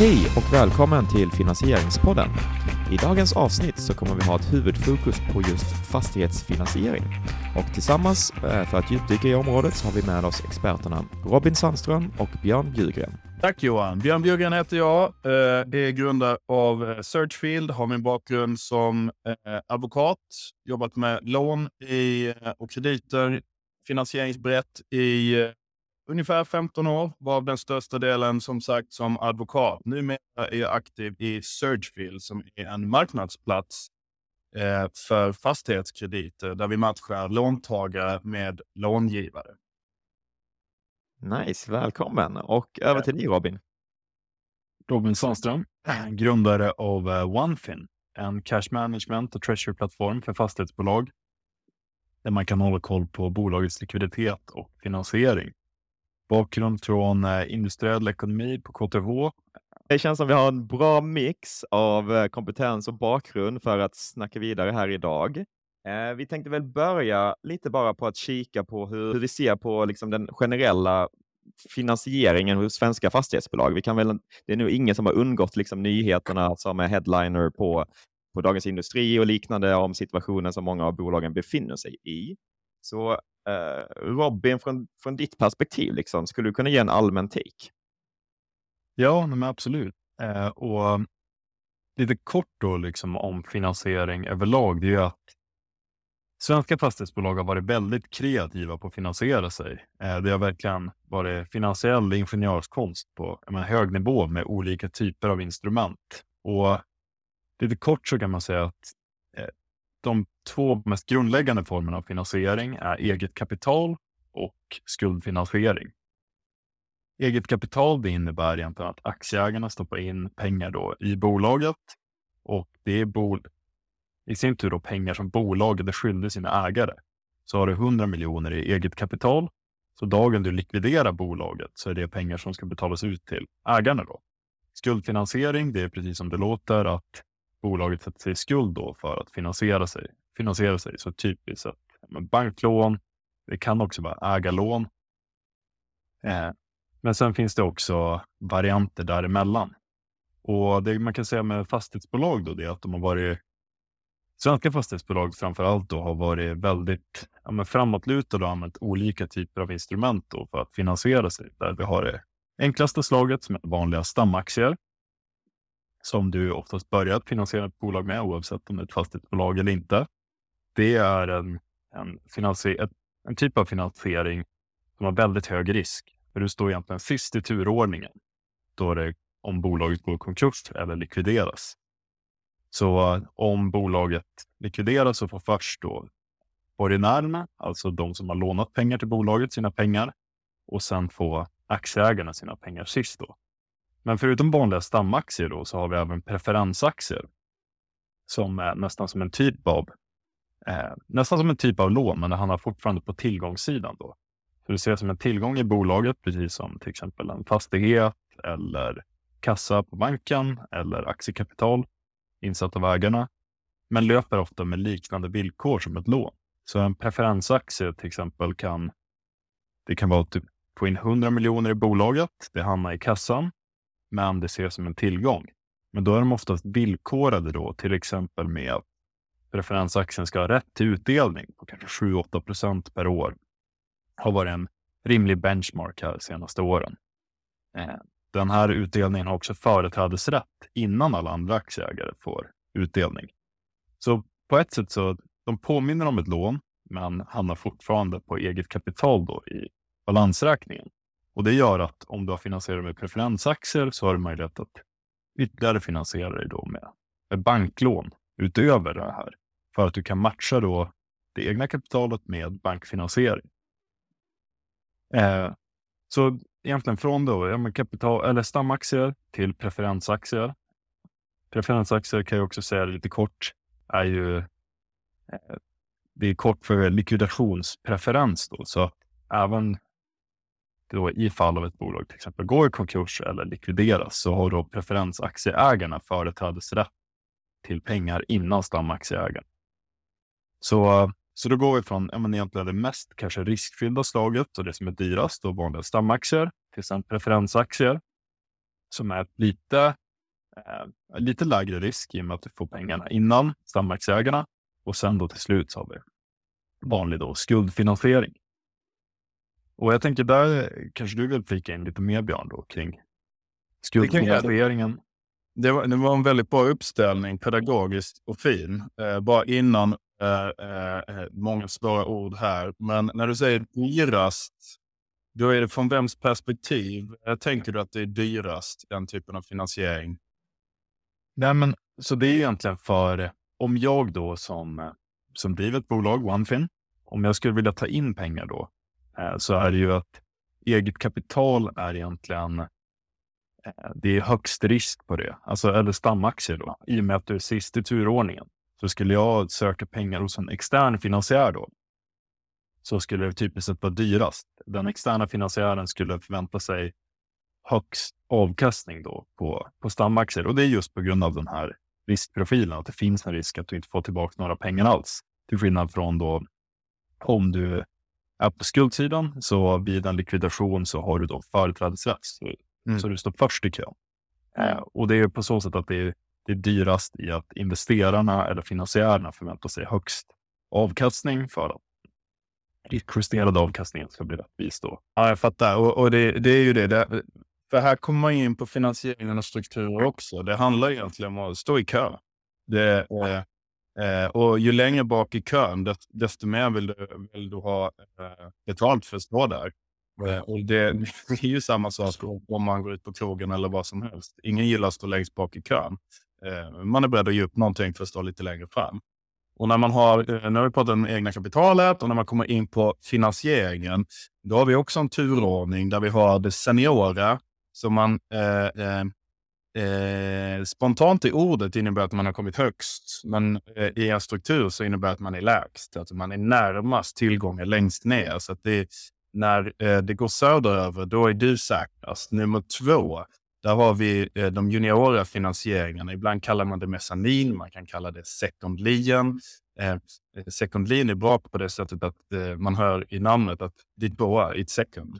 Hej och välkommen till Finansieringspodden. I dagens avsnitt så kommer vi ha ett huvudfokus på just fastighetsfinansiering. Och tillsammans eh, för att djupdyka i området så har vi med oss experterna Robin Sandström och Björn Bjurgren. Tack Johan. Björn Bjurgren heter jag, eh, är grundare av eh, Searchfield, har min bakgrund som eh, advokat, jobbat med lån och krediter, finansieringsbrett i ungefär 15 år, var den största delen som sagt som advokat. Numera är jag aktiv i Searchfield som är en marknadsplats eh, för fastighetskrediter där vi matchar låntagare med långivare. Nice, välkommen. Och över till dig Robin. Robin Sandström, grundare av uh, OneFin, en cash management och treasury-plattform för fastighetsbolag där man kan hålla koll på bolagets likviditet och finansiering. Bakgrund från eh, industriell ekonomi på KTH. Det känns som vi har en bra mix av eh, kompetens och bakgrund för att snacka vidare här idag. Eh, vi tänkte väl börja lite bara på att kika på hur, hur vi ser på liksom den generella finansieringen hos svenska fastighetsbolag. Vi kan väl, det är nog ingen som har undgått liksom nyheterna som är headliner på, på Dagens Industri och liknande om situationen som många av bolagen befinner sig i. Så eh, Robin, från, från ditt perspektiv, liksom, skulle du kunna ge en allmän take? Ja, men absolut. Eh, och lite kort då liksom om finansiering överlag, det är ju att svenska fastighetsbolag har varit väldigt kreativa på att finansiera sig. Eh, det har verkligen varit finansiell ingenjörskonst på menar, hög nivå med olika typer av instrument. Och lite kort så kan man säga att eh, de två mest grundläggande formerna av finansiering är eget kapital och skuldfinansiering. Eget kapital det innebär egentligen att aktieägarna stoppar in pengar då i bolaget och det är bol i sin tur då pengar som bolaget är skyldig sina ägare. Så har du 100 miljoner i eget kapital, så dagen du likviderar bolaget så är det pengar som ska betalas ut till ägarna. Då. Skuldfinansiering, det är precis som det låter att bolaget sätter sig i skuld då för att finansiera sig. Finansiera sig. Så typiskt att banklån, det kan också vara ägarlån. Eh, men sen finns det också varianter däremellan. Och det man kan säga med fastighetsbolag då, det är att de har varit Svenska fastighetsbolag framför allt då har varit väldigt ja, men framåtlutade och använt olika typer av instrument då för att finansiera sig. Där vi har det enklaste slaget som är vanliga stamaktier som du oftast börjar finansiera ett bolag med, oavsett om det är ett fastighetsbolag eller inte. Det är en, en, en typ av finansiering som har väldigt hög risk. För du står egentligen sist i turordningen då det, om bolaget går i konkurs eller likvideras. Så eh, om bolaget likvideras så får först då borgenärerna, alltså de som har lånat pengar till bolaget, sina pengar och sen får aktieägarna sina pengar sist då. Men förutom vanliga stamaktier då, så har vi även preferensaktier som är nästan som en typ av eh, nästan som en typ av lån, men det handlar fortfarande på tillgångssidan. Då. Så det ses som en tillgång i bolaget, precis som till exempel en fastighet eller kassa på banken eller aktiekapital insatt av ägarna, men löper ofta med liknande villkor som ett lån. Så en preferensaktie till exempel kan det kan vara att du få in 100 miljoner i bolaget, det hamnar i kassan men det ses som en tillgång. Men då är de oftast villkorade då, till exempel med att preferensaktien ska ha rätt till utdelning på kanske 7-8 procent per år. Har varit en rimlig benchmark här de senaste åren. Eh, den här utdelningen har också företrädesrätt innan alla andra aktieägare får utdelning. Så på ett sätt så de påminner om ett lån, men hamnar fortfarande på eget kapital då i balansräkningen. Och det gör att om du har finansierat med preferensaktier så har du möjlighet att ytterligare finansiera dig då med, med banklån utöver det här. För att du kan matcha då det egna kapitalet med bankfinansiering. Eh, så egentligen från då, ja, kapital, eller stamaktier till preferensaktier. Preferensaktier kan jag också säga lite kort, är ju eh, det är kort för likvidationspreferens då, så även då i fall av ett bolag till exempel går i konkurs eller likvideras så har då preferensaktieägarna företrädesrätt till pengar innan stamaktieägarna. Så, så då går vi från ja, men egentligen det mest kanske riskfyllda slaget och det som är dyrast, då vanliga stamaktier, till sen preferensaktier. som är lite, eh, lite lägre risk i och med att du får pengarna innan stamaktieägarna och sen då till slut så har vi vanlig då skuldfinansiering. Och jag tänker där kanske du vill flika in lite mer Björn då kring skuldfinansieringen. Det var, det var en väldigt bra uppställning, pedagogiskt och fin. Eh, bara innan eh, eh, eh, många svåra ord här. Men när du säger dyrast, då är det från vems perspektiv eh, tänker du att det är dyrast, den typen av finansiering? Nej, men så det är egentligen för eh, om jag då som, eh, som driver ett bolag, OneFin, om jag skulle vilja ta in pengar då, eh, så är det ju att eget kapital är egentligen Eh, det är högst risk på det, alltså, eller stamaktier då, i och med att du är sist i turordningen. Så skulle jag söka pengar hos en extern finansiär då, så skulle det typiskt sett vara dyrast. Den externa finansiären skulle förvänta sig högst avkastning då på, på stamaktier och det är just på grund av den här riskprofilen, att det finns en risk att du inte får tillbaka några pengar alls. Till skillnad från då om du är på skuldsidan, så vid en likvidation så har du då företrädesrätt. Mm. Så du står först i kön. Eh, och det är på så sätt att det är, det är dyrast i att investerarna eller finansiärerna förväntar sig högst avkastning för att justerade avkastningen ska bli rättvis då. Ja, jag fattar. Och, och det, det, är ju det. det. För här kommer man in på finansieringen och strukturer också. Det handlar egentligen om att stå i kö. Det, eh, eh, och ju längre bak i kön, desto mer vill du, vill du ha eh, betalt för att stå där. Eh, och det, det är ju samma sak om man går ut på krogen eller vad som helst. Ingen gillar att stå längst bak i kön. Eh, man är beredd att ge upp någonting för att stå lite längre fram. Och när man har, eh, nu har vi pratat om egna kapitalet och när man kommer in på finansieringen, då har vi också en turordning där vi har det seniora som man eh, eh, spontant i ordet innebär att man har kommit högst, men eh, i en struktur så innebär det att man är lägst, alltså man är närmast tillgången längst ner. Så att det, när eh, det går söderöver, då är du säkrast. Nummer två, där har vi eh, de juniora finansieringarna. Ibland kallar man det mezzanin, man kan kalla det second lien. Eh, eh, second lien är bra på det sättet att eh, man hör i namnet att ditt boa är ett second.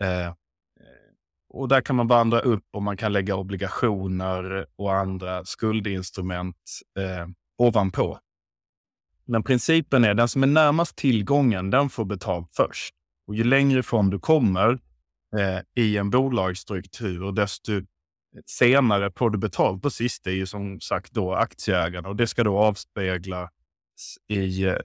Eh, eh, och där kan man vandra upp och man kan lägga obligationer och andra skuldinstrument eh, ovanpå. Men principen är den som är närmast tillgången, den får betalt först. Och ju längre ifrån du kommer eh, i en bolagsstruktur, desto senare får du betalt på sist. Det är ju som sagt då aktieägarna och det ska då avspeglas i eh,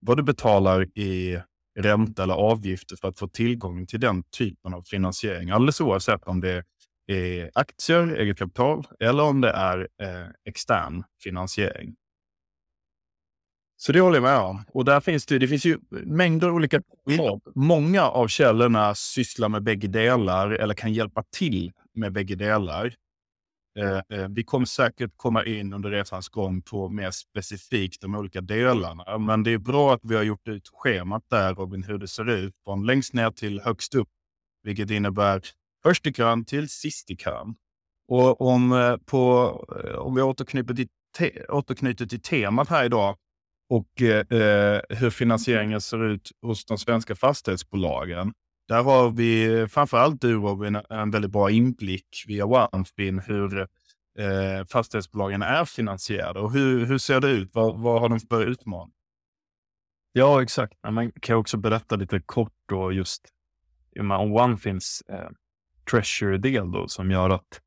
vad du betalar i ränta eller avgifter för att få tillgång till den typen av finansiering. Alldeles oavsett om det är aktier, eget kapital eller om det är eh, extern finansiering. Så det håller jag med om. Och där finns det, det finns ju mängder av olika Många av källorna sysslar med bägge delar eller kan hjälpa till med bägge delar. Eh, eh, vi kommer säkert komma in under resans gång på mer specifikt de olika delarna. Men det är bra att vi har gjort ut schemat där, Robin, hur det ser ut. Från längst ner till högst upp. Vilket innebär först i kön till sist i kön. Och om, eh, på, eh, om vi återknyter till, te, återknyter till temat här idag och eh, eh, hur finansieringen ser ut hos de svenska fastighetsbolagen. Där har vi framförallt du Robin en väldigt bra inblick via OneFin hur eh, fastighetsbolagen är finansierade. Och hur, hur ser det ut? Vad, vad har de för utmaningar? Ja, exakt. Man kan också berätta lite kort då just om OneFins eh, Treasure-del då som gör att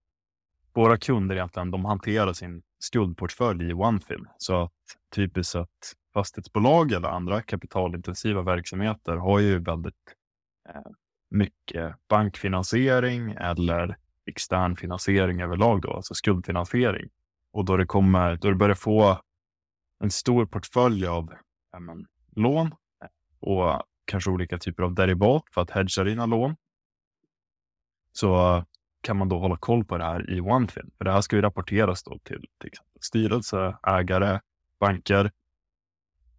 våra kunder egentligen, de hanterar sin skuldportfölj i OneFin. Så att typiskt sett fastighetsbolag eller andra kapitalintensiva verksamheter har ju väldigt eh, mycket bankfinansiering eller extern finansiering överlag, då, alltså skuldfinansiering. Och då det, kommer, då du börjar få en stor portfölj av ja, men, lån eh, och kanske olika typer av derivat för att hedga dina lån, så kan man då hålla koll på det här i OneFin. För det här ska ju rapporteras då till, till styrelse, ägare, banker.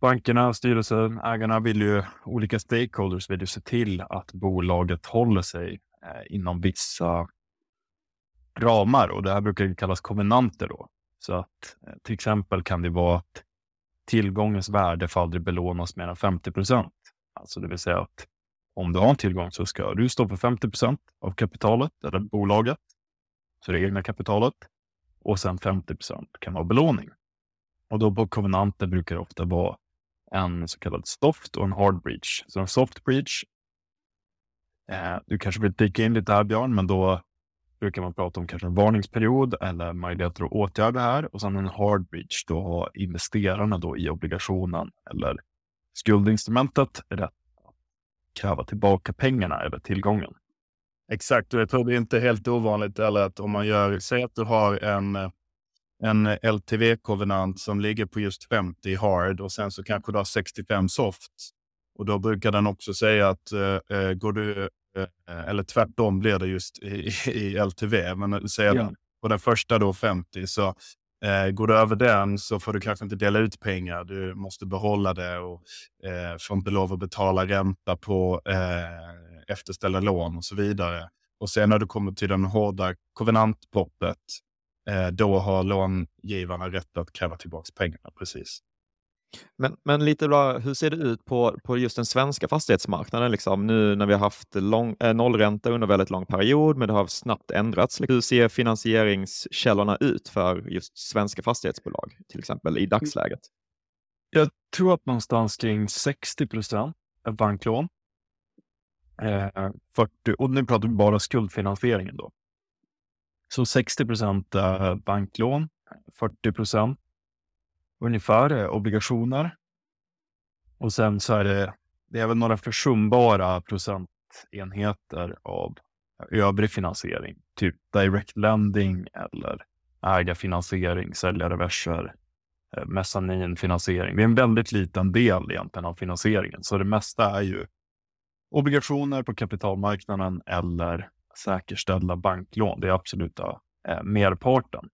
Bankerna, styrelsen, ägarna vill ju, olika stakeholders vill ju se till att bolaget håller sig eh, inom vissa ramar och det här brukar kallas kovenanter då. Så att eh, till exempel kan det vara att tillgångens värde får aldrig belånas mer än 50 procent. Alltså det vill säga att om du har en tillgång så ska du stå för 50 procent av kapitalet eller bolaget så det egna kapitalet. Och sen 50% kan vara belåning. Och då på konvenanter brukar det ofta vara en så kallad soft och en hard breach. Så en soft breach, eh, du kanske vill dyka in lite här Björn, men då brukar man prata om kanske en varningsperiod eller möjligheter att åtgärda det här. Och sen en hard breach, då har investerarna då i obligationen eller skuldinstrumentet rätt kräva tillbaka pengarna eller tillgången. Exakt, och jag tror det är inte helt ovanligt eller att om man gör, säg att du har en, en LTV-kovenant som ligger på just 50 hard och sen så kanske du har 65 soft. Och då brukar den också säga att uh, går du, uh, eller tvärtom blir det just i, i LTV, men säg att ja. på den första då 50 så Eh, går du över den så får du kanske inte dela ut pengar. Du måste behålla det och eh, får inte lov att betala ränta på eh, efterställda lån och så vidare. Och sen när du kommer till den hårda kovenantpoppet, eh, då har långivarna rätt att kräva tillbaka pengarna. Precis. Men, men lite bra, hur ser det ut på, på just den svenska fastighetsmarknaden? Liksom? Nu när vi har haft lång, äh, nollränta under väldigt lång period, men det har snabbt ändrats. Hur ser finansieringskällorna ut för just svenska fastighetsbolag, till exempel i dagsläget? Jag tror att någonstans kring 60 procent är banklån. Eh, 40, och nu pratar vi bara skuldfinansieringen då. Så 60 procent är banklån, 40 procent ungefär eh, obligationer. Och sen så är det, det är väl några försumbara procentenheter av eh, övrig finansiering, typ direct lending eller ägarfinansiering, säljarreverser, eh, mezzaninfinansiering. Det är en väldigt liten del egentligen av finansieringen, så det mesta är ju obligationer på kapitalmarknaden eller säkerställda banklån. Det är absoluta eh, merparten.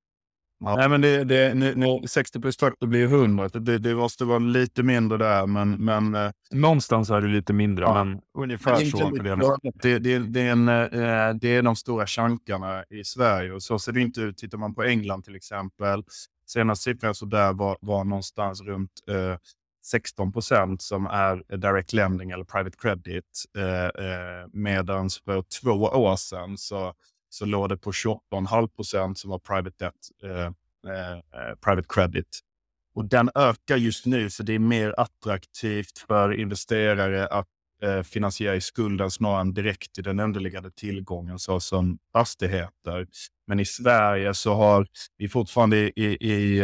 Ja. Nej, men det, det, nu, nu, 60 plus 40 blir 100. Det, det måste vara lite mindre där, men... men eh, Någonstans är det lite mindre, ja. men ungefär men så. Det, det, det, är en, eh, det är de stora chankarna i Sverige och så ser det inte ut. Tittar man på England till exempel, senaste siffran så där var, var någonstans runt eh, 16 procent som är direct lending eller private credit. Eh, eh, Medan för två år sedan så så låg det på 28,5 procent som var private debt, eh, eh, eh, private credit. Och den ökar just nu, så det är mer attraktivt för investerare att eh, finansiera i skulden snarare än direkt i den underliggande tillgången såsom fastigheter. Men i Sverige så har vi fortfarande i, i, i,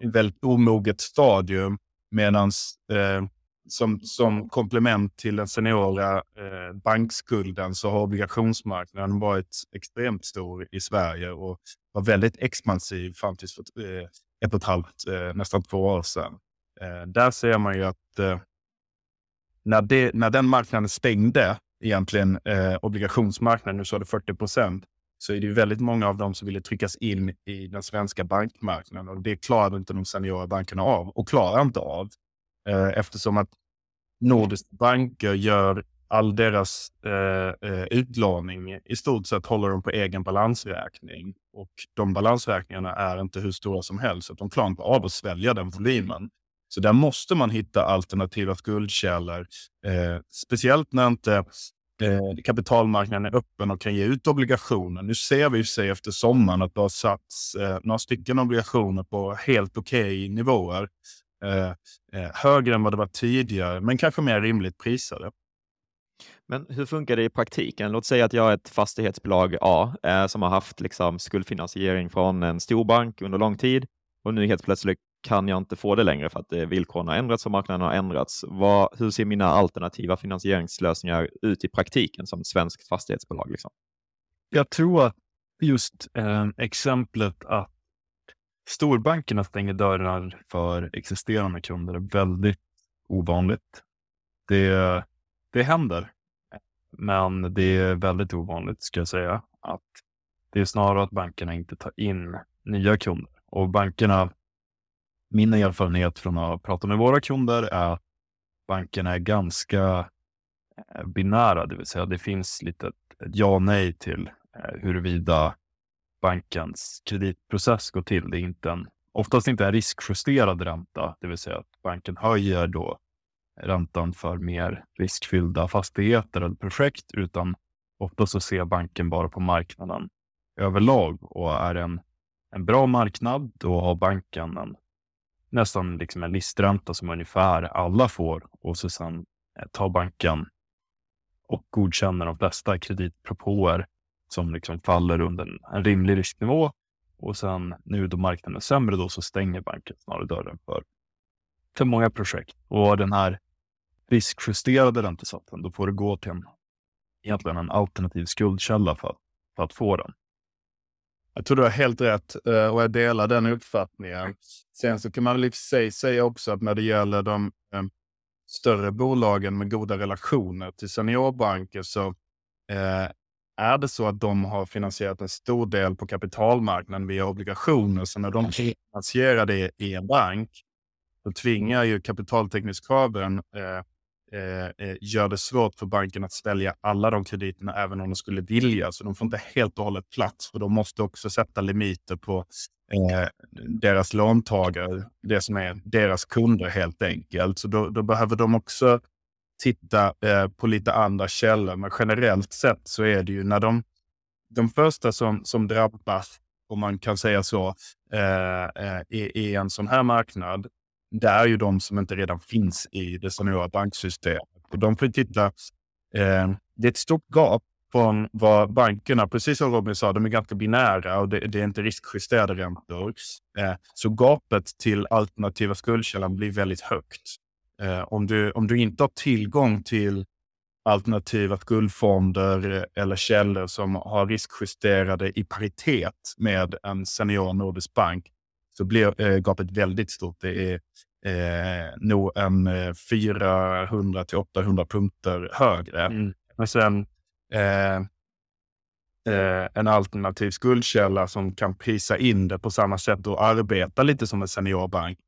i väldigt omoget stadium medan eh, som, som komplement till den seniora eh, bankskulden så har obligationsmarknaden varit extremt stor i Sverige och var väldigt expansiv fram till för eh, ett och ett halvt, eh, nästan två år sedan. Eh, där ser man ju att eh, när, det, när den marknaden stängde, egentligen eh, obligationsmarknaden, nu sa det 40 procent, så är det väldigt många av dem som ville tryckas in i den svenska bankmarknaden och det klarade inte de seniora bankerna av och klarar inte av. Eh, eftersom att nordiska banker gör all deras eh, eh, utlåning i stort sett håller de på egen balansräkning. Och de balansräkningarna är inte hur stora som helst, så de klarar inte av att svälja den volymen. Så där måste man hitta alternativa skuldkällor, eh, speciellt när inte eh, kapitalmarknaden är öppen och kan ge ut obligationer. Nu ser vi sig efter sommaren att det har satts eh, några stycken obligationer på helt okej okay nivåer. Eh, eh, högre än vad det var tidigare, men kanske mer rimligt prisade. Men hur funkar det i praktiken? Låt säga att jag är ett fastighetsbolag A eh, som har haft liksom, skuldfinansiering från en storbank under lång tid och nu helt plötsligt kan jag inte få det längre för att eh, villkoren har ändrats och marknaden har ändrats. Vad, hur ser mina alternativa finansieringslösningar ut i praktiken som svenskt fastighetsbolag? Liksom? Jag tror att just eh, exemplet att storbankerna stänger dörrar för existerande kunder är väldigt ovanligt. Det, det händer, men det är väldigt ovanligt ska jag säga. Att det är snarare att bankerna inte tar in nya kunder. Och bankerna, min erfarenhet från att prata med våra kunder är att bankerna är ganska eh, binära, det vill säga det finns lite ett ja och nej till eh, huruvida bankens kreditprocess går till. Det är inte en, oftast inte en riskjusterad ränta, det vill säga att banken höjer då räntan för mer riskfyllda fastigheter eller projekt, utan ofta så ser banken bara på marknaden överlag och är en, en bra marknad, då har banken en, nästan liksom en listränta som ungefär alla får och så sen tar banken och godkänner de flesta kreditpropåer som liksom faller under en, rimlig risknivå. Och sen nu då marknaden är sämre då så stänger banken snarare dörren för, för många projekt. Och den här riskjusterade räntesatsen, då får du gå till en, egentligen en alternativ skuldkälla för, för att få den. Jag tror du har helt rätt eh, och jag delar den uppfattningen. Sen så kan man väl i sig säga också att när det gäller de eh, större bolagen med goda relationer till seniorbanker så eh, är det så att de har finansierat en stor del på kapitalmarknaden via obligationer. Så när de finansierar det i en bank, då tvingar ju kapitaltäckningskraven eh, Eh, eh, gör det svårt för banken att svälja alla de krediterna även om de skulle vilja. Så de får inte helt och hållet plats för de måste också sätta limiter på eh, deras låntagare, det som är deras kunder helt enkelt. Så då, då behöver de också titta eh, på lite andra källor. Men generellt sett så är det ju när de, de första som, som drabbas, om man kan säga så, eh, eh i, i en sån här marknad, det är ju de som inte redan finns i det seniora banksystemet. Och de får titta. Eh, det är ett stort gap från vad bankerna, precis som Robin sa, de är ganska binära och det, det är inte riskjusterade räntor. Eh, så gapet till alternativa skuldkällan blir väldigt högt. Eh, om, du, om du inte har tillgång till alternativa skuldfonder eh, eller källor som har riskjusterade i paritet med en senior nordisk bank, så blir eh, gapet väldigt stort. Det är eh, nog en eh, 400 till 800 punkter högre. Mm. Och sen eh, eh, en alternativ skuldkälla som kan prisa in det på samma sätt och arbeta lite som en seniorbank.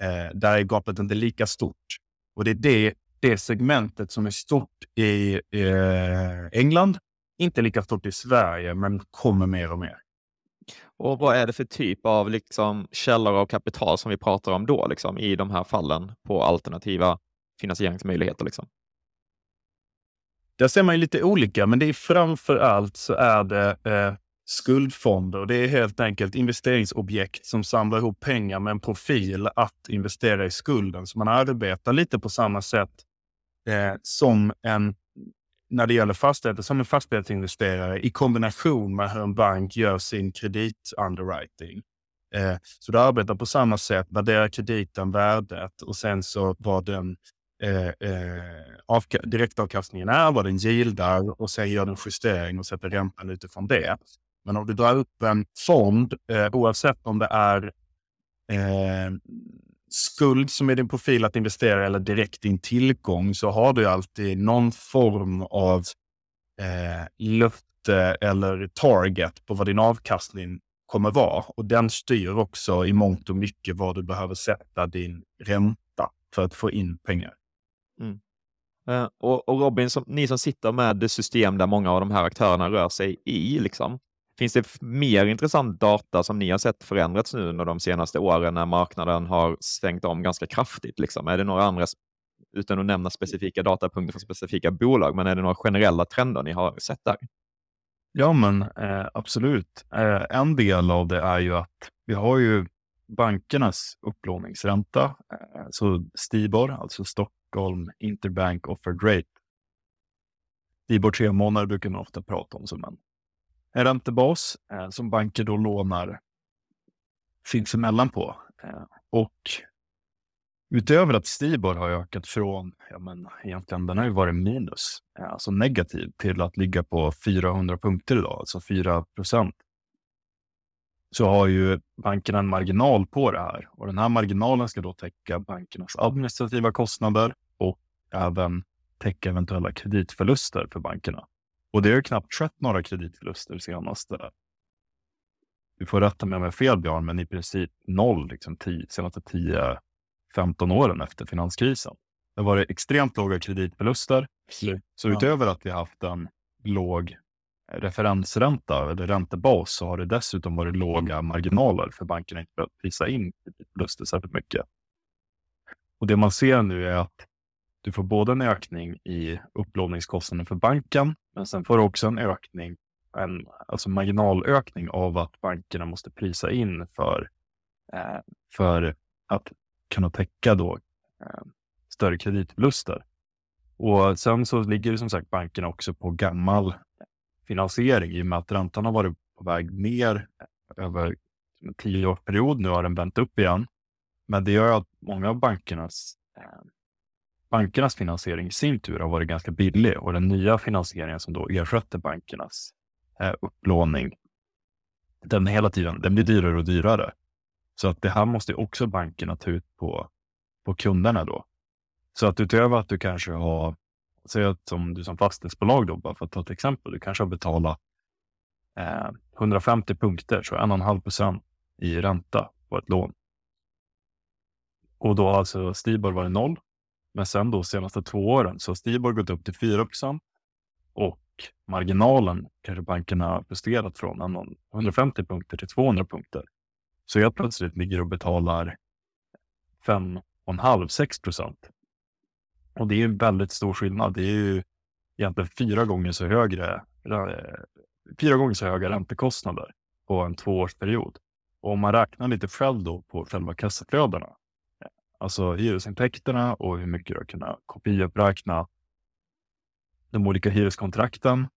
Eh, där är gapet inte lika stort. Och det är det, det segmentet som är stort i eh, England, inte lika stort i Sverige, men kommer mer och mer. Och vad är det för typ av liksom, källor av kapital som vi pratar om då liksom, i de här fallen på alternativa finansieringsmöjligheter? Liksom? Där ser man ju lite olika, men det är framför allt så är det eh, skuldfonder. Det är helt enkelt investeringsobjekt som samlar ihop pengar med en profil att investera i skulden. Så man arbetar lite på samma sätt eh, som en när det gäller fastigheter som en fastighetsinvesterare i kombination med hur en bank gör sin kredit-underwriting. Eh, så du arbetar på samma sätt, värderar krediten värdet och sen så vad den eh, eh, direktavkastningen är, vad den gildar och sen gör den justering och sätter räntan utifrån det. Men om du drar upp en fond, eh, oavsett om det är eh, skuld som är din profil att investera eller direkt din tillgång så har du alltid någon form av eh, löfte eller target på vad din avkastning kommer vara. Och den styr också i mångt och mycket var du behöver sätta din ränta för att få in pengar. Mm. Eh, och, och, Robin, som, ni som sitter med det system där många av de här aktörerna rör sig i, liksom, Finns det mer intressant data som ni har sett förändrats nu under de senaste åren när marknaden har svängt om ganska kraftigt? Liksom? Är det några andra, utan att nämna specifika datapunkter för specifika bolag, men är det några generella trender ni har sett där? Ja, men eh, absolut. Eh, en del av det är ju att vi har ju bankernas upplåningsränta, eh, så Stibor, alltså Stockholm Interbank Offered Rate. Stibor tre månader brukar man ofta prata om som en en räntebas eh, som banker då lånar sinsemellan på. Och utöver att Stibor har ökat från, ja men egentligen den har ju varit minus, eh, alltså negativ, till att ligga på 400 punkter idag, alltså 4 procent. Så har ju bankerna en marginal på det här och den här marginalen ska då täcka bankernas administrativa kostnader och även täcka eventuella kreditförluster för bankerna. Och det har knappt skett några kreditförluster senaste. Du får rätta mig om jag har fel Björn, men i princip noll liksom, tio, senaste 10-15 åren efter finanskrisen. Det har varit extremt låga kreditförluster. Så utöver att vi har haft en låg referensränta eller räntebas så har det dessutom varit låga marginaler för bankerna inte att prisa in kreditförluster särskilt mycket. Och det man ser nu är att du får både en ökning i upplåningskostnaden för banken, men sen får du också en ökning en alltså marginalökning av att bankerna måste prisa in för, eh, för att kunna täcka då eh, större kreditförluster. Och sen så ligger det som sagt bankerna också på gammal finansiering i och med att räntan har varit på väg ner över en tioårsperiod. Nu har den vänt upp igen. Men det gör att många av bankernas, eh, bankernas finansiering i sin tur har varit ganska billig och den nya finansieringen som då ersätter bankernas eh, upplåning, den hela tiden, den blir dyrare och dyrare. Så att det här måste också bankerna ta ut på, på kunderna då. Så att utöver att du kanske har, säg att som du som fastighetsbolag då, bara för att ta ett exempel, du kanske har betalat eh, 150 punkter, så 1,5 procent i ränta på ett lån. Och då har alltså Stibor varit noll. Men sen då senaste två åren så har Stibor gått upp till 4 procent och marginalen kanske bankerna har justerat från 150 punkter till 200 punkter. Så jag plötsligt ligger och betalar 5,5-6 procent. Och det är en väldigt stor skillnad. Det är ju egentligen fyra gånger så högre, fyra gånger så höga räntekostnader på en tvåårsperiod. Och om man räknar lite själv då på själva kassaflödena, alltså hyresintäkterna och hur mycket du har kunnat kopiuppräkna de olika hyreskontrakten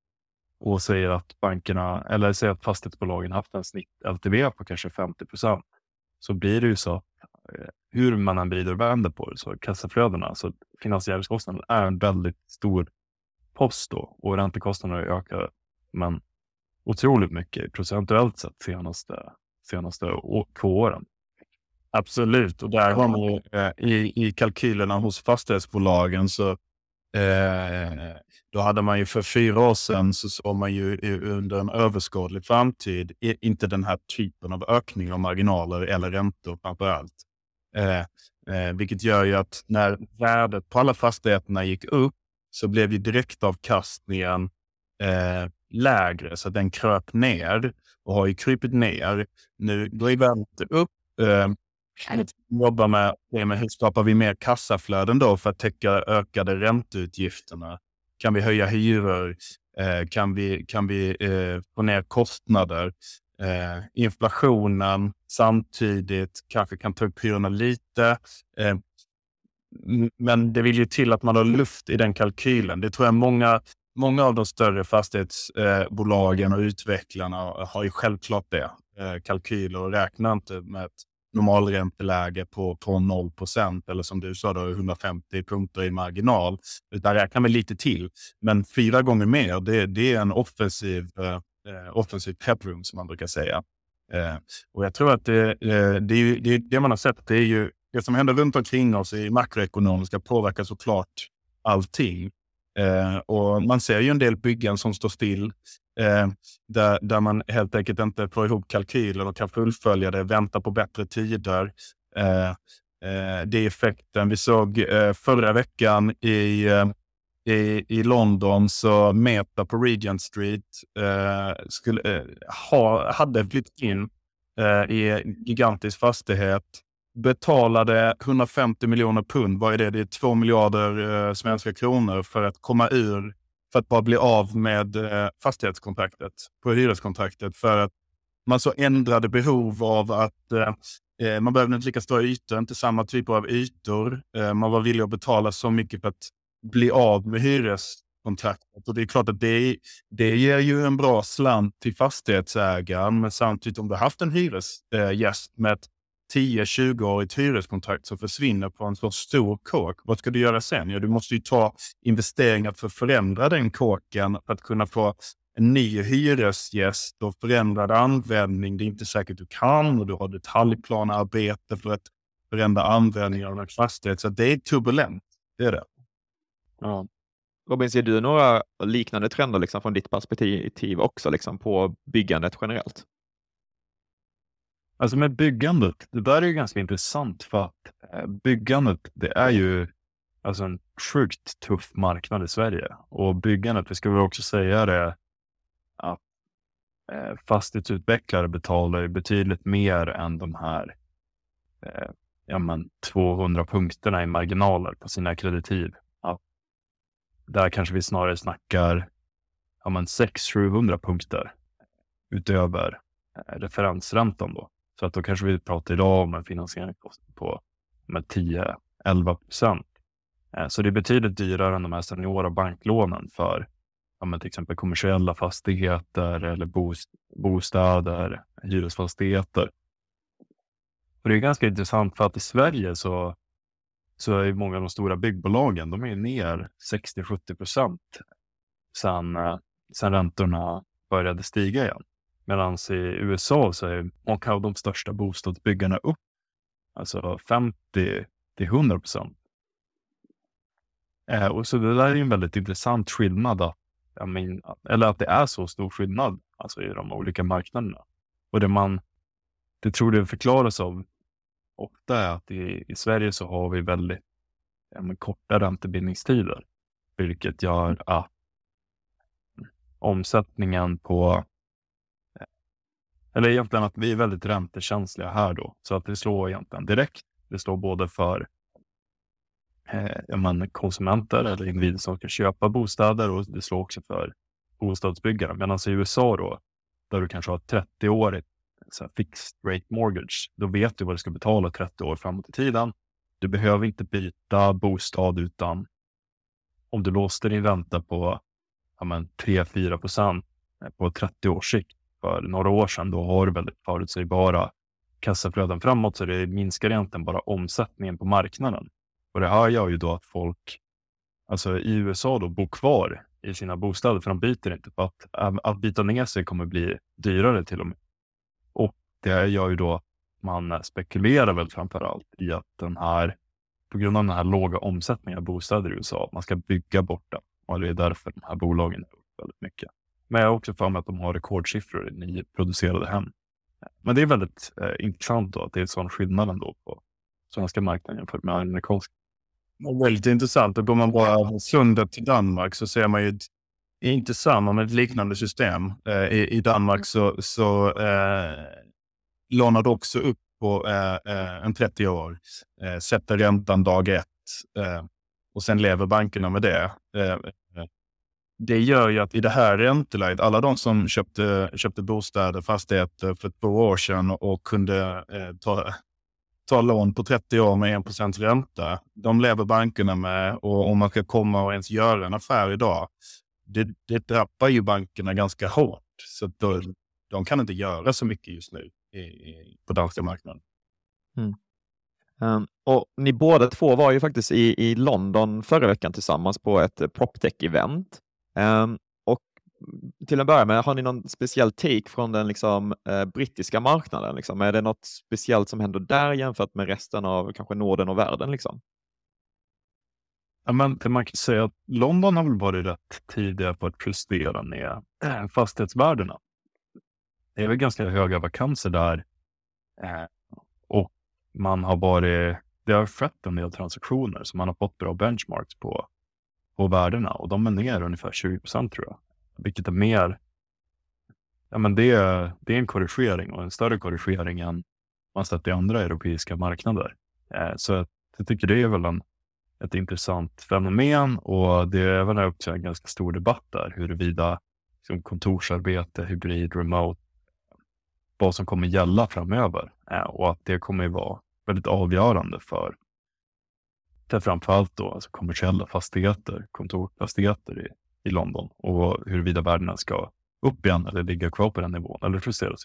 och säger att bankerna eller säger att fastighetsbolagen haft en snitt LTV på kanske 50 procent så blir det ju så eh, hur man än vrider och vänder på det så kassaflödena, alltså finansieringskostnaden är en väldigt stor post då och räntekostnaderna ökar men otroligt mycket procentuellt sett senaste, senaste två åren. Absolut, och där har man ju eh, i, i kalkylerna hos fastighetsbolagen så eh, då hade man ju för fyra år sedan så såg man ju under en överskådlig framtid inte den här typen av ökning av marginaler eller räntor framför allt. Eh, eh, vilket gör ju att när värdet på alla fastigheterna gick upp så blev ju direktavkastningen eh, lägre, så den kröp ner och har ju krypit ner. Nu går värdet upp. Jobbar med, med hur skapar vi mer kassaflöden då för att täcka ökade ränteutgifterna? Kan vi höja hyror? Eh, kan vi, kan vi eh, få ner kostnader? Eh, inflationen samtidigt kanske kan ta upp hyrorna lite. Eh, men det vill ju till att man har luft i den kalkylen. Det tror jag många, många av de större fastighetsbolagen och utvecklarna har ju självklart det. Eh, kalkyler och räknar inte med ett normalränteläge på, på 0 procent eller som du sa, då, 150 punkter i marginal. Utan räknar med lite till. Men fyra gånger mer, det, det är en offensiv, eh, eh offensiv peproom som man brukar säga. Eh, och jag tror att det, eh, det, är, det, det man har sett, det är ju det som händer runt omkring oss i makroekonomiska påverkar såklart allting. Eh, och man ser ju en del byggen som står still eh, där, där man helt enkelt inte får ihop kalkyler och kan fullfölja det, vänta på bättre tider. Eh, eh det är effekten. Vi såg eh, förra veckan i, eh, i, i London så Meta på Regent Street eh, skulle, eh, ha, hade flyttat in eh, i en gigantisk fastighet betalade 150 miljoner pund, vad är det? Det är 2 miljarder eh, svenska kronor för att komma ur, för att bara bli av med eh, fastighetskontraktet, på hyreskontraktet. För att man så ändrade behov av att eh, eh, man behövde inte lika stora ytor, inte samma typer av ytor. Eh, man var villig att betala så mycket för att bli av med hyreskontraktet. Och det är klart att det, det ger ju en bra slant till fastighetsägaren, men samtidigt om du haft en hyresgäst eh, med ett 10-20-årigt hyreskontrakt som försvinner på en så stor kåk. Vad ska du göra sen? Ja, du måste ju ta investeringar för att förändra den kåken för att kunna få en ny hyresgäst och förändrad användning. Det är inte säkert du kan och du har detaljplanarbete för att förändra användningen av en fastighet. Så det är turbulent. Det är det. Ja. Robin, ser du några liknande trender liksom från ditt perspektiv också liksom på byggandet generellt? Alltså med byggandet, det där är ju ganska intressant för att eh, byggandet, det är ju alltså en sjukt tuff marknad i Sverige. Och byggandet, vi ska väl också säga det, att eh, fastighetsutvecklare betalar ju betydligt mer än de här eh, ja, men 200 punkterna i marginaler på sina kreditiv. Ja. där kanske vi snarare snackar ja, 600-700 punkter utöver eh, referensräntan. Då. Så att då kanske vi pratar idag om en finansieringskostnad på 10-11 procent. Eh, så det är betydligt dyrare än de här seniora banklånen för ja, till exempel kommersiella fastigheter eller bostäder, hyresfastigheter. Och det är ganska intressant för att i Sverige så, så är många av de stora byggbolagen, de är ner 60-70 procent sen, eh, sen räntorna började stiga igen. Medan i USA så är många av de största bostadsbyggarna upp, alltså 50 till 100 procent. Eh, och så det där är en väldigt intressant skillnad, att, men, eller att det är så stor skillnad alltså i de olika marknaderna. Och det man, det tror det förklaras av ofta är att i, i Sverige så har vi väldigt ja, men, korta räntebindningstider, vilket gör att omsättningen på eller egentligen att vi är väldigt räntekänsliga här då, så att det slår egentligen direkt. Det slår både för eh, man, konsumenter eller individer som ska köpa bostäder och det slår också för bostadsbyggare. Medan i USA då, där du kanske har 30-årigt fixed rate mortgage, då vet du vad du ska betala 30 år framåt i tiden. Du behöver inte byta bostad utan om du låste din ränta på ja, 3-4 procent eh, på 30 års sikt för några år sedan, då har du väldigt förutsägbara kassaflöden framåt, så det minskar egentligen bara omsättningen på marknaden. Och det här gör ju då att folk, alltså i USA då, bor kvar i sina bostäder, för de byter inte. För att, att byta ner sig kommer bli dyrare till och med. Och det gör ju då att man spekulerar väl framför allt i att den här, på grund av den här låga omsättningen av bostäder i USA, att man ska bygga bort den. Och det är därför de här bolagen är upp väldigt mycket. Men jag har också för mig att de har rekordsiffror i nyproducerade hem. Men det är väldigt eh, intressant då att det är sån skillnad ändå på svenska marknaden jämfört med amerikanska. Väldigt intressant. Går man bara sundet till Danmark så ser man ju ett, inte samma men ett liknande system. Eh, i, i, Danmark så, så eh, lånar du också upp på eh, eh en 30 år, eh, sätter räntan dag ett eh, och sen lever bankerna med det eh, det gör ju att i det här ränteläget, alla de som köpte, köpte bostäder, fastigheter för två år sedan och kunde eh, ta, ta lån på 30 år med 1% ränta, de lever bankerna med och om man ska komma och ens göra en affär idag, det, det drabbar ju bankerna ganska hårt. Så då, de kan inte göra så mycket just nu i, i, på danska marknaden. Mm. Um, och ni båda två var ju faktiskt i, i London förra veckan tillsammans på ett PropTech-event. Um, och till att börja med, har ni någon speciell take från den liksom, eh, brittiska marknaden? Liksom? Är det något speciellt som händer där jämfört med resten av kanske Norden och världen? Liksom? Ja, men man kan säga att London har väl varit rätt tidiga på att justera ner eh, fastighetsvärdena. Det är väl ganska höga vakanser där eh, och man har varit, det har skett en del transaktioner som man har fått bra benchmarks på på värdena och de är ner ungefär 20 procent tror jag. Vilket är mer, ja men det, är, det är en korrigering och en större korrigering än man sett i andra europeiska marknader. Eh, så jag tycker det är väl en, ett intressant fenomen och det är även också en ganska stor debatt där huruvida liksom, kontorsarbete, hybrid, remote, vad som kommer gälla framöver eh, och att det kommer vara väldigt avgörande för där framförallt då alltså kommersiella fastigheter, kontorsfastigheter i, i London och huruvida värdena ska upp igen eller ligga kvar på den nivån eller justeras.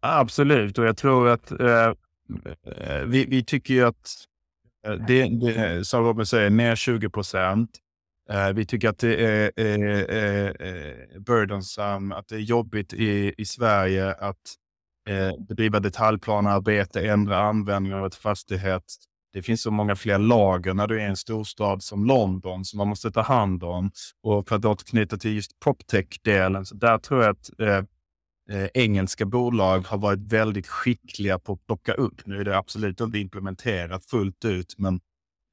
Absolut, och jag tror att eh, eh, vi, vi, tycker ju att eh, det, det som Robin säger, ner 20 procent. Eh, vi tycker att det är eh, eh, burdensam, att det är jobbigt i, i Sverige att eh, bedriva detaljplanarbete, ändra användningen av ett fastighet det finns så många fler lager när du är i en storstad som London som man måste ta hand om. Och för att återknyta till just proptech-delen, så där tror jag att eh, eh, engelska bolag har varit väldigt skickliga på att plocka upp. Nu är det absolut inte implementerat fullt ut, men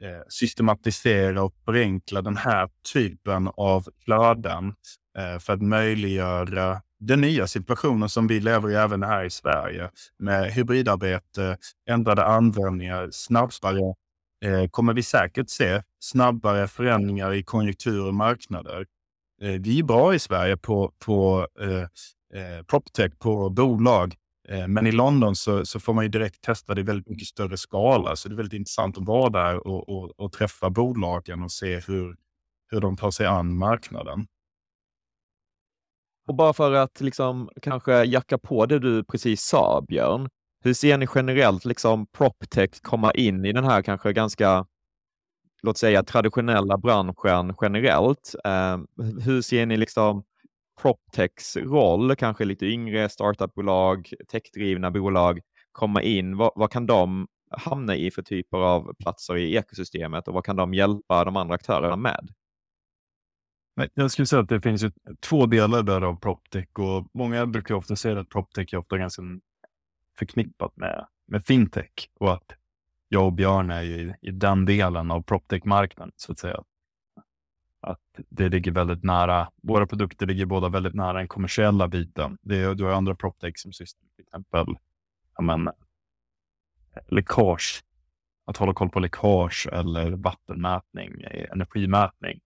eh, systematisera och förenkla den här typen av flöden Eh, för att möjliggöra den nya situationen som vi lever i även här i Sverige med hybridarbete, ändrade användningar, snabbare eh, kommer vi säkert se snabbare förändringar i konjunktur och marknader. Eh, vi är bra i Sverige på, på eh, eh, proptech, på bolag. Eh, men i London så, så, får man ju direkt testa det i väldigt mycket större skala. Så det är väldigt intressant att vara där och, och, och träffa bolagen och se hur, hur de tar sig an marknaden. Och bara för att liksom kanske jacka på det du precis sa, Björn. Hur ser ni generellt liksom proptech komma in i den här kanske ganska, låt säga traditionella branschen generellt? Eh, hur ser ni liksom proptechs roll, kanske lite yngre startupbolag, techdrivna bolag komma in? Vad, vad kan de hamna i för typer av platser i ekosystemet och vad kan de hjälpa de andra aktörerna med? Jag skulle säga att det finns två delar där av proptech och många brukar ofta säga att proptech är ofta ganska förknippat med, med fintech och att jag och Björn är i, i den delen av proptech-marknaden så att säga. Att det ligger väldigt nära, våra produkter ligger båda väldigt nära den kommersiella biten. Det, du har andra proptech som sysslar till exempel ja, men, läckage, att hålla koll på läckage eller vattenmätning, energimätning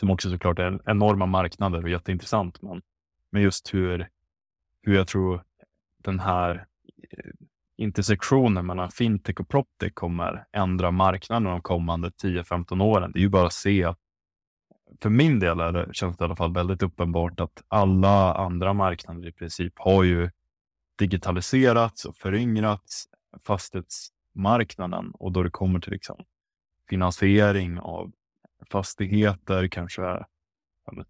som också såklart är enorma marknader och jätteintressant. Men, men just hur, hur jag tror den här eh, intersektionen mellan fintech och proptech kommer ändra marknaden de kommande 10-15 åren. Det är ju bara att se att för min del är det, känns det i alla fall väldigt uppenbart att alla andra marknader i princip har ju digitaliserats och föryngrats fastighetsmarknaden och då det kommer till liksom finansiering av fastigheter, kanske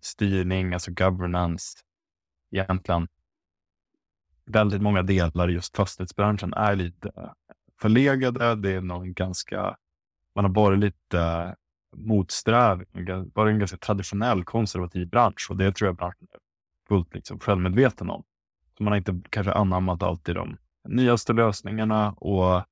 styrning, alltså governance. Egentligen väldigt många delar i just fastighetsbranschen är lite förlegade. Det är någon ganska, man har varit lite motsträvig. varit en ganska traditionell konservativ bransch och det tror jag branschen är fullt liksom självmedveten om. Så man har inte kanske anammat alltid de nyaste lösningarna och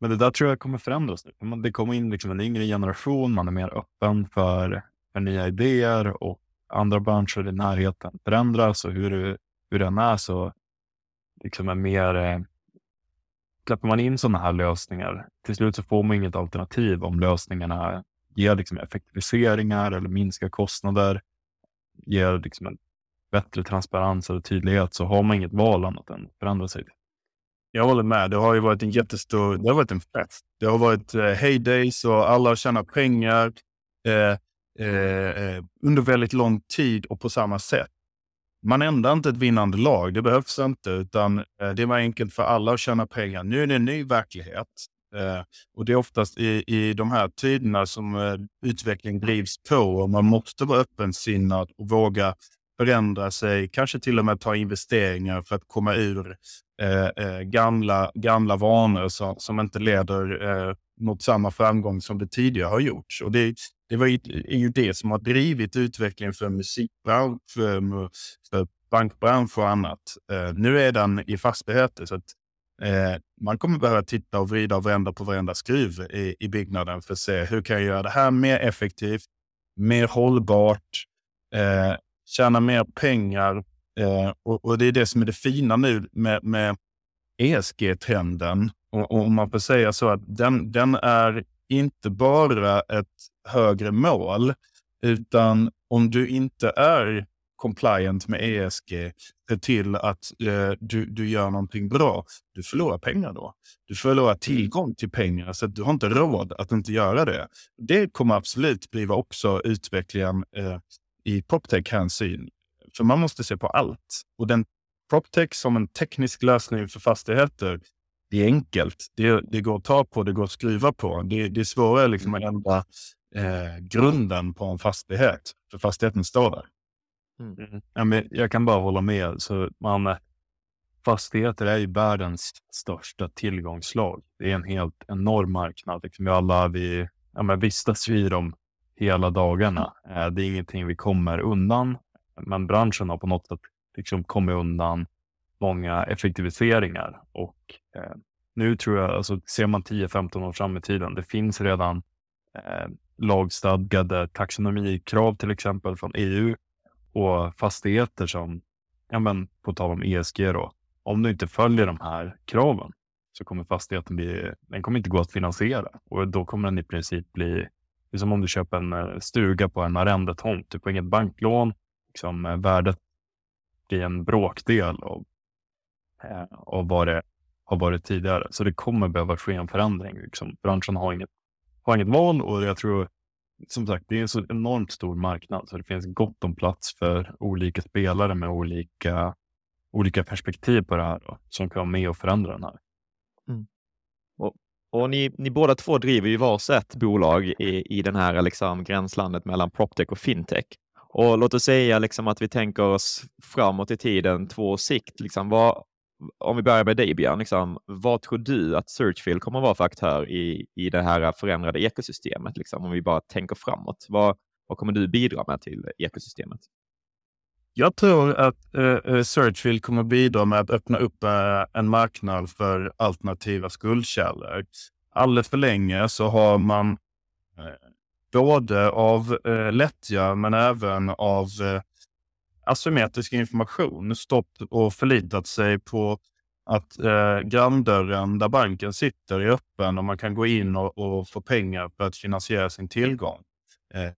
men det där tror jag kommer förändras nu. Det kommer in liksom en yngre generation, man är mer öppen för, för nya idéer och andra branscher i närheten förändras och hur, hur den är så liksom är mer eh, släpper man in sådana här lösningar, till slut så får man inget alternativ om lösningarna ger liksom effektiviseringar eller minskar kostnader, ger liksom en bättre transparens eller tydlighet så har man inget val annat än att förändra sig. Jag håller med. Det har ju varit en jättestor, det har varit en fest. Det har varit eh, heydays och alla har tjänat pengar eh, eh, eh under väldigt lång tid och på samma sätt. Man ändrar inte ett vinnande lag, det behövs inte, utan eh, det var enkelt för alla att tjäna pengar. Nu är det en ny verklighet eh, och det är oftast i, i de här tiderna som eh, utveckling drivs på och man måste vara öppensinnad och våga förändra sig, kanske till och med ta investeringar för att komma ur Eh, eh, gamla, gamla vanor som, som inte leder eh, mot samma framgång som det tidigare har gjorts. Och det, det var ju, är ju det som har drivit utvecklingen för musikbransch, för, för bankbransch och annat. Eh, nu är den i fastigheter så att eh, man kommer behöva titta och vrida och vända på varenda skruv i, i byggnaden för att se hur kan jag göra det här mer effektivt, mer hållbart, eh, tjäna mer pengar Eh, och, och, det är det som är det fina nu med, med ESG-trenden. Och, och, om man får säga så att den, den är inte bara ett högre mål, utan om du inte är compliant med ESG, se till att eh, du, du gör någonting bra. Du förlorar pengar då. Du förlorar tillgång till pengar, så du har inte råd att inte göra det. Det kommer absolut bli också utvecklingen eh, i proptech-hänsyn. För man måste se på allt. Och den PropTech som en teknisk lösning för fastigheter, det är enkelt. Det, det går att ta på, det går att skruva på. Det, det är svårare liksom att ändra eh, grunden på en fastighet, för fastigheten står där. Mm. mm. Ja, men jag kan bara hålla med. Så man, fastigheter är ju världens största tillgångslag. Det är en helt enorm marknad. Liksom vi alla vi, ja, men vistas i dem hela dagarna. Eh, det är ingenting vi kommer undan men branschen har på något sätt liksom kommit undan många effektiviseringar och eh, nu tror jag, alltså ser man 10-15 år fram i tiden, det finns redan eh, lagstadgade taxonomikrav till exempel från EU och fastigheter som, ja men på tal om ESG då, om du inte följer de här kraven så kommer fastigheten bli, den kommer inte gå att finansiera och då kommer den i princip bli Det är som om du köper en eh, stuga på en arrendetomt. Du får inget banklån. Liksom, eh, värdet blir en bråkdel av, eh, av vad det har varit tidigare. Så det kommer behöva ske en förändring. Liksom. Branschen har inget, har inget val och jag tror som sagt, det är en så enormt stor marknad så det finns gott om plats för olika spelare med olika, olika perspektiv på det här då, som kan vara med och förändra den här. Mm. Och, och ni, ni båda två driver ju varsitt bolag i, i den här liksom, gränslandet mellan proptech och fintech. Och låt oss säga liksom att vi tänker oss framåt i tiden, två års sikt. Liksom, vad, om vi börjar med dig Björn, liksom, vad tror du att Searchfield kommer att vara för aktör i, i det här förändrade ekosystemet? Liksom, om vi bara tänker framåt. Vad, vad kommer du bidra med till ekosystemet? Jag tror att eh, eh Searchfield kommer bidra med att öppna upp eh, en marknad för alternativa skuldkällor. Alldeles för länge så har man eh, både av eh, lättja men även av eh, asymmetrisk information stått och förlitat sig på att eh, granndörren där banken sitter är öppen och man kan gå in och, och få pengar för att finansiera sin tillgång. Eh,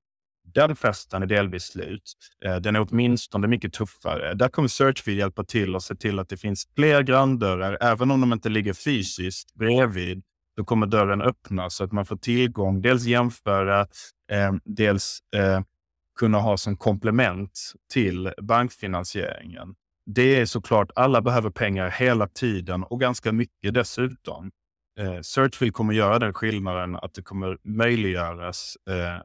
den festen är delvis slut. Eh, den är åtminstone mycket tuffare. Där kommer Searchfeed hjälpa till och se till att det finns fler granndörrar, även om de inte ligger fysiskt bredvid. Då kommer dörren öppnas så att man får tillgång, dels jämföra, eh, dels eh, kunna ha som komplement till bankfinansieringen. Det är såklart, alla behöver pengar hela tiden och ganska mycket dessutom. Eh, Searchfield kommer göra den skillnaden att det kommer möjliggöras eh, eh,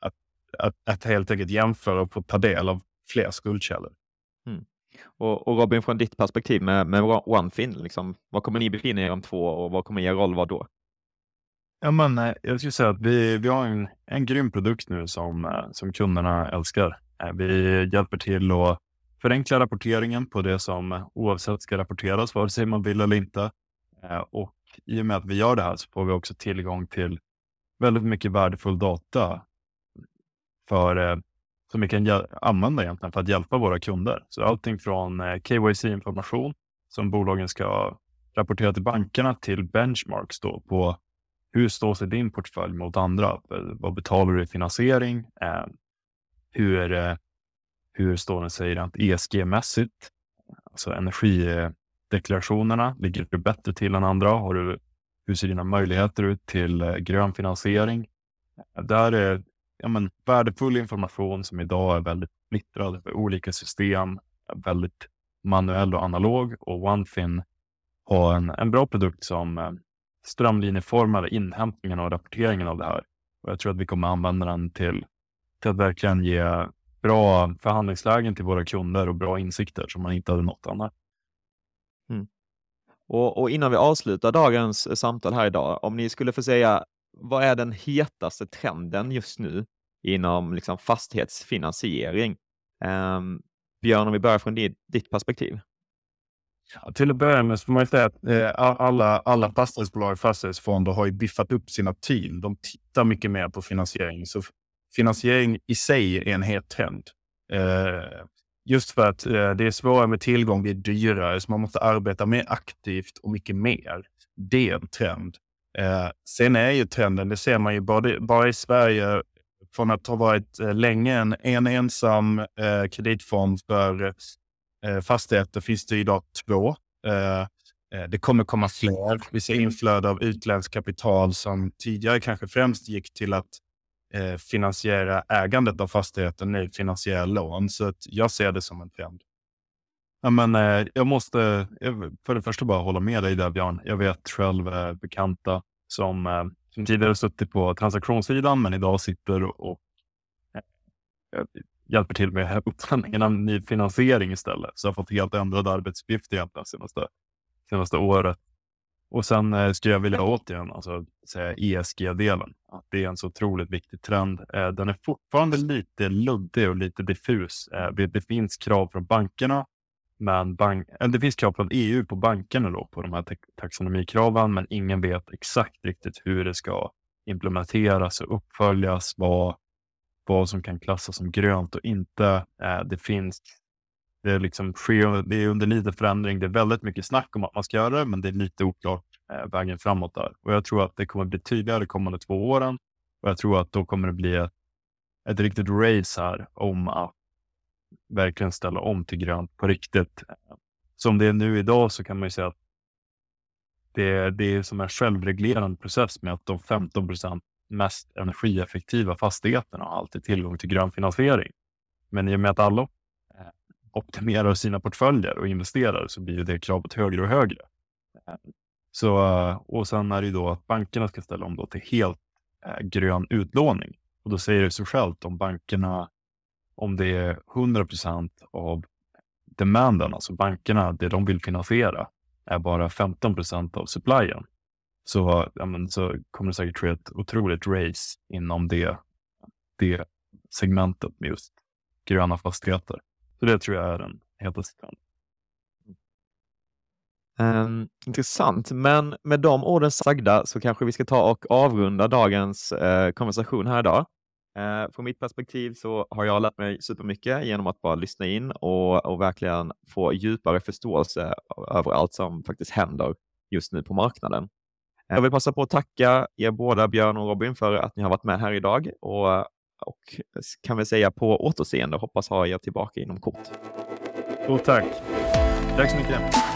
att, att, att helt enkelt jämföra och få ta del av fler skuldkällor. Mm. Och, och, Robin, från ditt perspektiv med, med OneFin, liksom, vad kommer ni befinna er om två år och vad kommer er roll vara då? Ja, men, eh, jag skulle säga att vi, vi har en, en grym produkt nu som, eh, som kunderna älskar. Eh, vi hjälper till att förenkla rapporteringen på det som oavsett ska rapporteras, vare sig man vill eller inte. Och i och med att vi gör det här så får vi också tillgång till väldigt mycket värdefull data för, som vi kan använda egentligen för att hjälpa våra kunder. Så allting från eh, KYC-information som bolagen ska rapportera till bankerna till benchmarks då på hur står sig din portfölj mot andra? Eh, vad betalar du i finansiering? Eh, hur, hur står den sig rent ESG-mässigt? Alltså energideklarationerna, ligger du bättre till än andra? Har du, hur ser dina möjligheter ut till grön finansiering? Där är ja, men, värdefull information som idag är väldigt splittrad för olika system, väldigt manuell och analog och OneFin har en, en bra produkt som eh, strömlinjeformar inhämtningen och rapporteringen av det här. Och jag tror att vi kommer använda den till, till att verkligen ge bra förhandlingslägen till våra kunder och bra insikter som man inte hade nått annars. Mm. Och, och, innan vi avslutar dagens samtal här idag, om ni skulle få säga vad är den hetaste trenden just nu inom liksom, fastighetsfinansiering? Um, Björn, om vi börjar från ditt, ditt perspektiv. Ja, till att börja med så får man säga att eh, alla, alla fastighetsbolag och fastighetsfonder har ju biffat upp sina team. De tittar mycket mer på finansiering. Så finansiering i sig är en het trend. Eh, just för att eh, det är svårare med tillgång, det är dyrare, så man måste arbeta mer aktivt och mycket mer. Det är en trend. Eh, sen är ju trenden, det ser man ju bara, bara i Sverige, från att ha varit eh, länge en, en ensam eh, kreditform för Eh, fastigheter finns det idag två. Eh, eh det kommer komma fler. Vi ser inflöde av utländskt kapital som tidigare kanske främst gick till att eh, finansiera ägandet av fastigheten, nu finansierar lån. Så att jag ser det som en trend. Ja, men, eh, jag måste för det första bara hålla med dig där Björn. Jag vet själv eh, bekanta som, eh, som tidigare suttit på transaktionssidan men idag sitter och, hjälper till med upphandlingen av ny finansiering istället. Så jag har fått helt ändrade arbetsuppgifter egentligen senaste, senaste året. Och sen skulle jag vilja återigen alltså, säga ESG-delen. Att det är en så otroligt viktig trend. Den är fortfarande lite luddig och lite diffus. Det finns krav från bankerna, men bank, eh, det finns krav från EU på bankerna då, på de här taxonomikraven, men ingen vet exakt riktigt hur det ska implementeras och uppföljas. Vad, vad som kan klassas som grönt och inte. Eh, det finns det är, liksom, det är under lite förändring. Det är väldigt mycket snack om att man ska göra det, men det är lite oklart eh, vägen framåt där. Och jag tror att det kommer bli tydligare de kommande två åren. Och jag tror att då kommer det bli ett, ett riktigt race här om att verkligen ställa om till grönt på riktigt. Som det är nu idag så kan man ju säga att det, är det är som en självreglerande process med att de 15 procent mest energieffektiva fastigheterna har alltid tillgång till grön finansiering. Men i och med att alla eh, optimerar sina portföljer och investerar så blir det kravet högre och högre. Så, eh, och sen är det ju då att bankerna ska ställa om då till helt eh, grön utlåning. Och då säger det sig självt om bankerna, om det är 100% av demanden, alltså bankerna, det de vill finansiera, är bara 15% av supplyen. Så, ja, men, så kommer det säkert ske ett otroligt race inom det, det segmentet med just gröna fastigheter. Så det tror jag är den hetaste trenden. Um, intressant, men med de orden sagda så kanske vi ska ta och avrunda dagens uh, konversation här idag. Eh, från mitt perspektiv så har jag lärt mig supermycket genom att bara lyssna in och, och verkligen få djupare förståelse över allt som faktiskt händer just nu på marknaden. Eh, jag vill passa på att tacka er båda, Björn och Robin, för att ni har varit med här idag och, och kan vi säga på återseende. Hoppas ha er tillbaka inom kort. Stort tack. Tack så mycket.